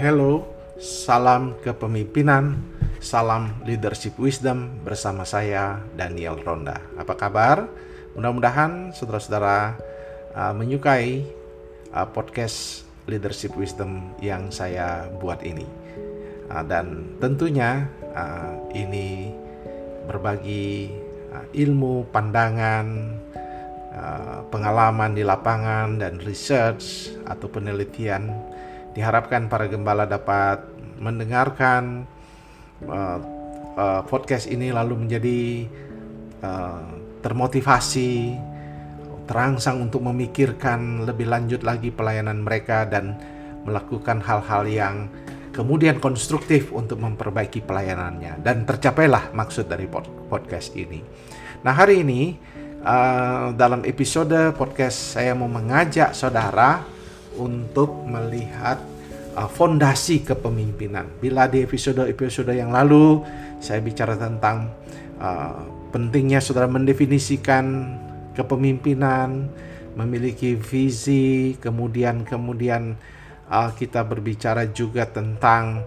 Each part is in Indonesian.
Hello, salam kepemimpinan, salam leadership wisdom bersama saya Daniel Ronda. Apa kabar? Mudah-mudahan saudara-saudara uh, menyukai uh, podcast leadership wisdom yang saya buat ini. Uh, dan tentunya uh, ini berbagi uh, ilmu, pandangan, uh, pengalaman di lapangan dan research atau penelitian diharapkan para gembala dapat mendengarkan uh, uh, podcast ini lalu menjadi uh, termotivasi, terangsang untuk memikirkan lebih lanjut lagi pelayanan mereka dan melakukan hal-hal yang kemudian konstruktif untuk memperbaiki pelayanannya dan tercapailah maksud dari podcast ini. Nah hari ini uh, dalam episode podcast saya mau mengajak saudara untuk melihat uh, fondasi kepemimpinan. Bila di episode-episode yang lalu saya bicara tentang uh, pentingnya saudara mendefinisikan kepemimpinan, memiliki visi, kemudian kemudian uh, kita berbicara juga tentang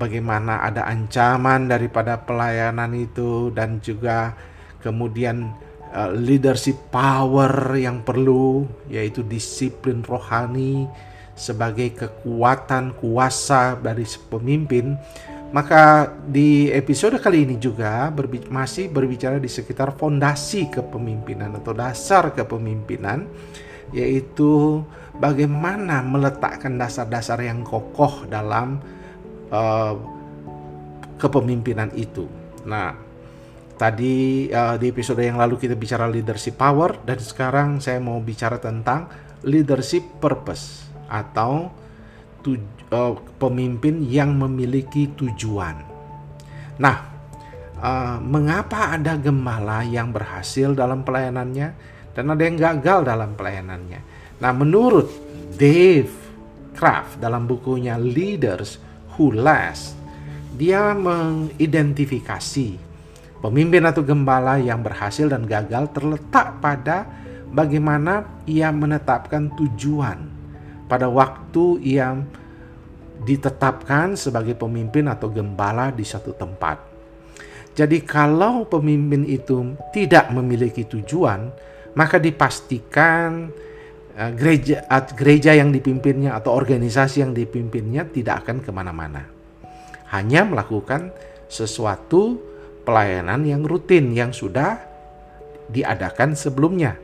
bagaimana ada ancaman daripada pelayanan itu dan juga kemudian Uh, leadership power yang perlu yaitu disiplin rohani sebagai kekuatan kuasa dari pemimpin maka di episode kali ini juga berbi masih berbicara di sekitar fondasi kepemimpinan atau dasar kepemimpinan yaitu bagaimana meletakkan dasar-dasar yang kokoh dalam uh, kepemimpinan itu. Nah, Tadi uh, di episode yang lalu kita bicara leadership power dan sekarang saya mau bicara tentang leadership purpose atau uh, pemimpin yang memiliki tujuan. Nah, uh, mengapa ada gembala yang berhasil dalam pelayanannya dan ada yang gagal dalam pelayanannya? Nah, menurut Dave Kraft dalam bukunya Leaders Who Last, dia mengidentifikasi Pemimpin atau gembala yang berhasil dan gagal terletak pada bagaimana ia menetapkan tujuan pada waktu ia ditetapkan sebagai pemimpin atau gembala di satu tempat. Jadi kalau pemimpin itu tidak memiliki tujuan, maka dipastikan eh, gereja gereja yang dipimpinnya atau organisasi yang dipimpinnya tidak akan ke mana-mana. Hanya melakukan sesuatu pelayanan yang rutin yang sudah diadakan sebelumnya,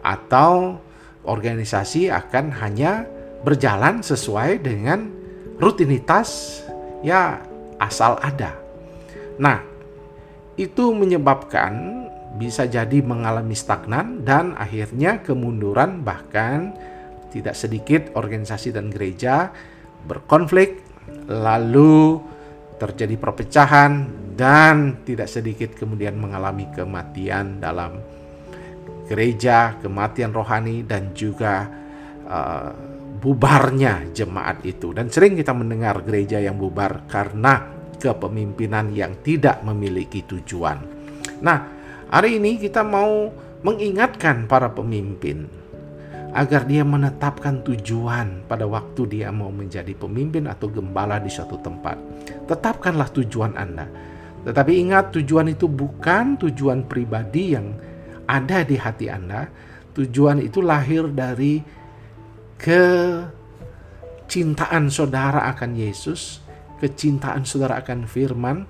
atau organisasi akan hanya berjalan sesuai dengan rutinitas ya asal ada. Nah, itu menyebabkan bisa jadi mengalami stagnan dan akhirnya kemunduran bahkan tidak sedikit organisasi dan gereja berkonflik lalu terjadi perpecahan dan tidak sedikit kemudian mengalami kematian dalam gereja, kematian rohani dan juga uh, bubarnya jemaat itu. Dan sering kita mendengar gereja yang bubar karena kepemimpinan yang tidak memiliki tujuan. Nah, hari ini kita mau mengingatkan para pemimpin agar dia menetapkan tujuan pada waktu dia mau menjadi pemimpin atau gembala di suatu tempat. Tetapkanlah tujuan Anda. Tetapi ingat tujuan itu bukan tujuan pribadi yang ada di hati Anda. Tujuan itu lahir dari kecintaan saudara akan Yesus, kecintaan saudara akan firman,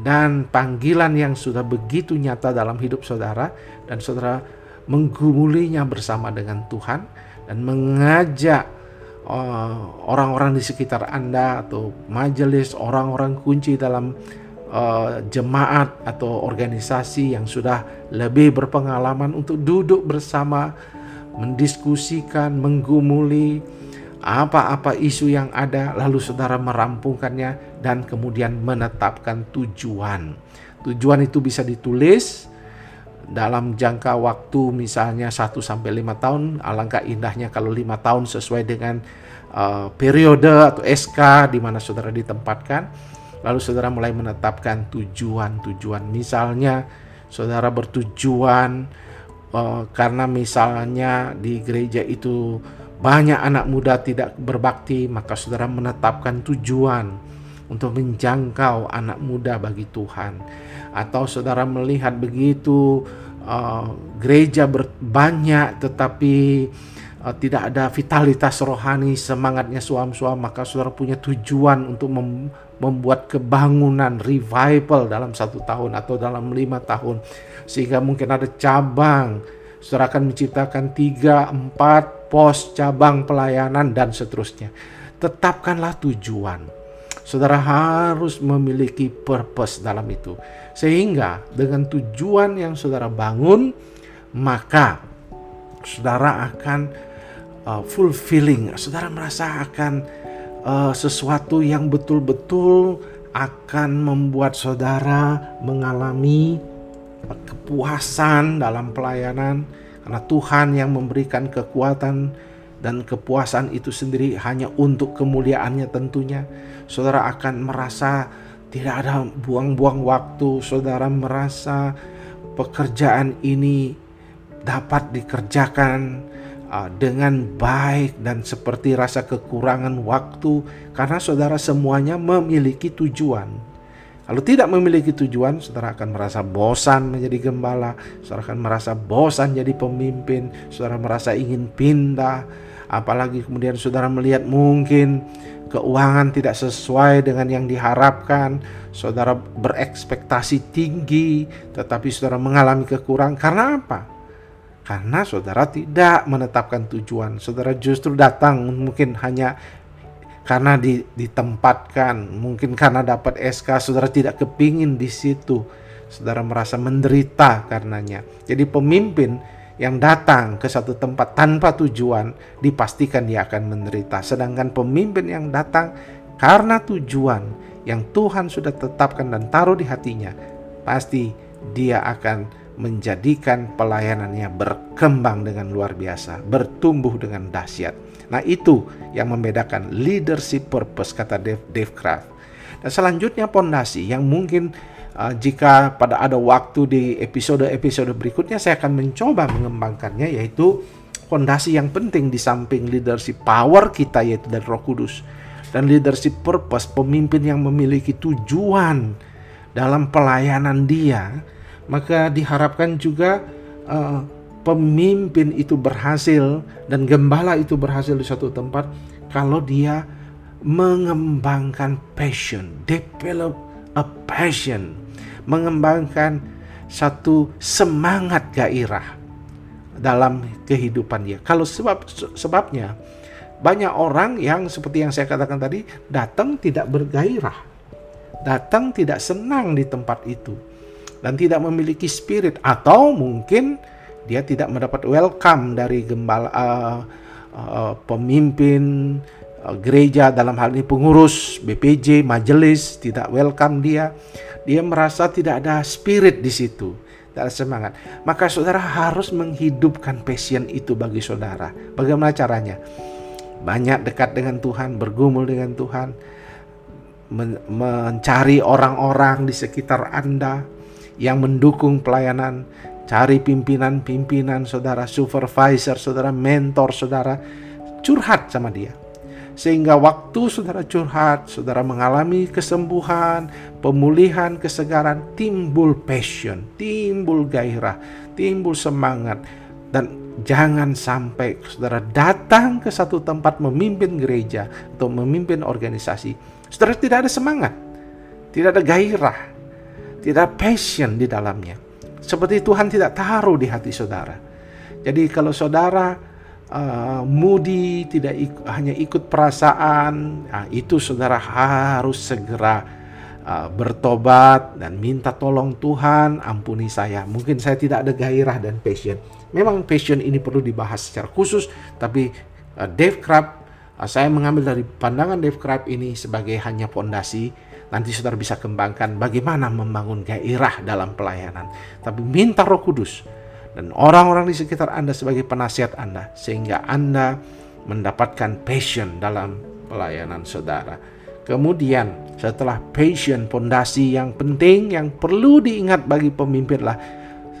dan panggilan yang sudah begitu nyata dalam hidup saudara dan saudara menggumulinya bersama dengan Tuhan dan mengajak uh, orang-orang di sekitar Anda atau majelis orang-orang kunci dalam uh, jemaat atau organisasi yang sudah lebih berpengalaman untuk duduk bersama mendiskusikan, menggumuli apa-apa isu yang ada lalu saudara merampungkannya dan kemudian menetapkan tujuan. Tujuan itu bisa ditulis dalam jangka waktu misalnya 1 sampai 5 tahun alangkah indahnya kalau lima tahun sesuai dengan uh, periode atau SK di mana saudara ditempatkan lalu saudara mulai menetapkan tujuan-tujuan misalnya saudara bertujuan uh, karena misalnya di gereja itu banyak anak muda tidak berbakti, maka saudara menetapkan tujuan untuk menjangkau anak muda bagi Tuhan. Atau saudara melihat begitu uh, gereja banyak tetapi uh, tidak ada vitalitas rohani, semangatnya suam-suam, maka saudara punya tujuan untuk membuat kebangunan revival dalam satu tahun atau dalam lima tahun. Sehingga mungkin ada cabang. Saudara akan menciptakan tiga empat pos cabang pelayanan dan seterusnya. Tetapkanlah tujuan. Saudara harus memiliki purpose dalam itu. Sehingga dengan tujuan yang saudara bangun maka saudara akan uh, fulfilling. Saudara merasa akan uh, sesuatu yang betul-betul akan membuat saudara mengalami kepuasan dalam pelayanan. Karena Tuhan yang memberikan kekuatan dan kepuasan itu sendiri hanya untuk kemuliaannya tentunya. Saudara akan merasa tidak ada buang-buang waktu. Saudara merasa pekerjaan ini dapat dikerjakan dengan baik dan seperti rasa kekurangan waktu karena saudara semuanya memiliki tujuan. Kalau tidak memiliki tujuan, saudara akan merasa bosan menjadi gembala, saudara akan merasa bosan jadi pemimpin, saudara merasa ingin pindah, apalagi kemudian saudara melihat mungkin keuangan tidak sesuai dengan yang diharapkan, saudara berekspektasi tinggi, tetapi saudara mengalami kekurangan karena apa? Karena saudara tidak menetapkan tujuan. Saudara justru datang mungkin hanya karena ditempatkan, mungkin karena dapat SK, saudara tidak kepingin di situ. Saudara merasa menderita karenanya. Jadi pemimpin yang datang ke satu tempat tanpa tujuan dipastikan dia akan menderita. Sedangkan pemimpin yang datang karena tujuan yang Tuhan sudah tetapkan dan taruh di hatinya, pasti dia akan menjadikan pelayanannya berkembang dengan luar biasa, bertumbuh dengan dahsyat. Nah, itu yang membedakan leadership purpose kata Dave, Dave Craft. Dan selanjutnya pondasi yang mungkin uh, jika pada ada waktu di episode-episode berikutnya saya akan mencoba mengembangkannya yaitu pondasi yang penting di samping leadership power kita yaitu dari Roh Kudus dan leadership purpose pemimpin yang memiliki tujuan dalam pelayanan dia maka diharapkan juga uh, pemimpin itu berhasil dan gembala itu berhasil di suatu tempat kalau dia mengembangkan passion, develop a passion, mengembangkan satu semangat gairah dalam kehidupan dia. Kalau sebab sebabnya banyak orang yang seperti yang saya katakan tadi datang tidak bergairah, datang tidak senang di tempat itu dan tidak memiliki spirit atau mungkin dia tidak mendapat welcome dari gembala uh, uh, pemimpin uh, gereja dalam hal ini pengurus BPJ majelis tidak welcome dia. Dia merasa tidak ada spirit di situ tidak ada semangat. Maka saudara harus menghidupkan passion itu bagi saudara. Bagaimana caranya? Banyak dekat dengan Tuhan bergumul dengan Tuhan mencari orang-orang di sekitar Anda yang mendukung pelayanan, cari pimpinan-pimpinan saudara, supervisor saudara, mentor saudara, curhat sama dia. Sehingga waktu saudara curhat, saudara mengalami kesembuhan, pemulihan, kesegaran, timbul passion, timbul gairah, timbul semangat. Dan jangan sampai saudara datang ke satu tempat memimpin gereja atau memimpin organisasi, saudara tidak ada semangat, tidak ada gairah, tidak passion di dalamnya. Seperti Tuhan tidak taruh di hati saudara. Jadi kalau saudara uh, moody, tidak ikut, hanya ikut perasaan, nah, itu saudara harus segera uh, bertobat dan minta tolong Tuhan, ampuni saya. Mungkin saya tidak ada gairah dan passion. Memang passion ini perlu dibahas secara khusus, tapi uh, Dave Crab, uh, saya mengambil dari pandangan Dave Crab ini sebagai hanya fondasi Nanti saudara bisa kembangkan bagaimana membangun gairah dalam pelayanan. Tapi minta roh kudus dan orang-orang di sekitar Anda sebagai penasihat Anda. Sehingga Anda mendapatkan passion dalam pelayanan saudara. Kemudian setelah passion, pondasi yang penting yang perlu diingat bagi pemimpin lah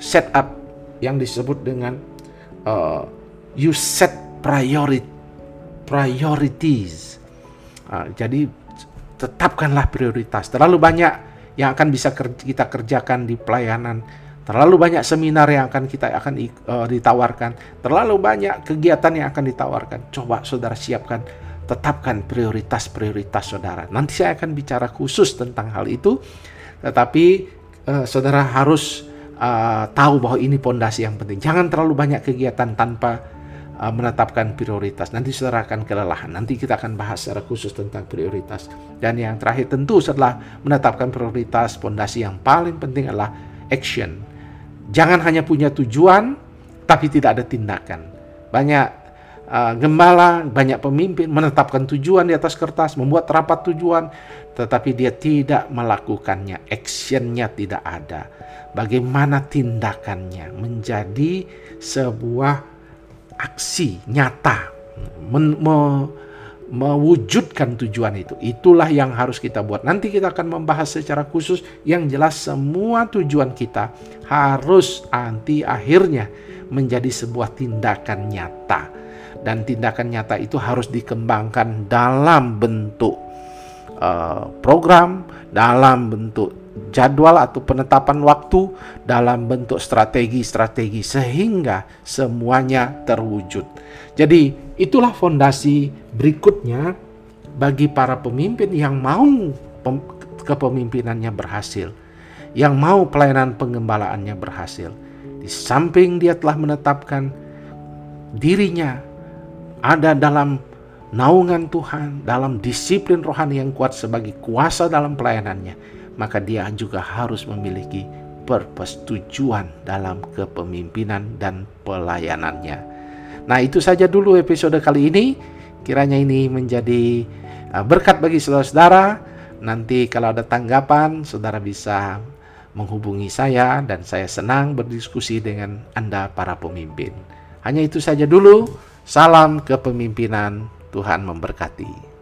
setup yang disebut dengan uh, you set priority priorities. Uh, jadi tetapkanlah prioritas. Terlalu banyak yang akan bisa kita kerjakan di pelayanan. Terlalu banyak seminar yang akan kita akan uh, ditawarkan. Terlalu banyak kegiatan yang akan ditawarkan. Coba saudara siapkan, tetapkan prioritas-prioritas saudara. Nanti saya akan bicara khusus tentang hal itu. Tetapi uh, saudara harus uh, tahu bahwa ini pondasi yang penting. Jangan terlalu banyak kegiatan tanpa uh, menetapkan prioritas. Nanti saudara akan kelelahan. Nanti kita akan bahas secara khusus tentang prioritas. Dan yang terakhir tentu setelah menetapkan prioritas, pondasi yang paling penting adalah action. Jangan hanya punya tujuan, tapi tidak ada tindakan. Banyak uh, gembala, banyak pemimpin menetapkan tujuan di atas kertas, membuat rapat tujuan, tetapi dia tidak melakukannya, actionnya tidak ada. Bagaimana tindakannya menjadi sebuah aksi nyata men, me, mewujudkan tujuan itu. Itulah yang harus kita buat. Nanti kita akan membahas secara khusus yang jelas semua tujuan kita harus nanti akhirnya menjadi sebuah tindakan nyata. Dan tindakan nyata itu harus dikembangkan dalam bentuk uh, program, dalam bentuk jadwal atau penetapan waktu dalam bentuk strategi-strategi sehingga semuanya terwujud. Jadi, itulah fondasi berikutnya bagi para pemimpin yang mau kepemimpinannya berhasil, yang mau pelayanan pengembalaannya berhasil. Di samping dia telah menetapkan dirinya ada dalam naungan Tuhan, dalam disiplin rohani yang kuat sebagai kuasa dalam pelayanannya maka dia juga harus memiliki purpose dalam kepemimpinan dan pelayanannya. Nah, itu saja dulu episode kali ini. Kiranya ini menjadi uh, berkat bagi saudara-saudara. Nanti kalau ada tanggapan, saudara bisa menghubungi saya dan saya senang berdiskusi dengan Anda para pemimpin. Hanya itu saja dulu. Salam kepemimpinan. Tuhan memberkati.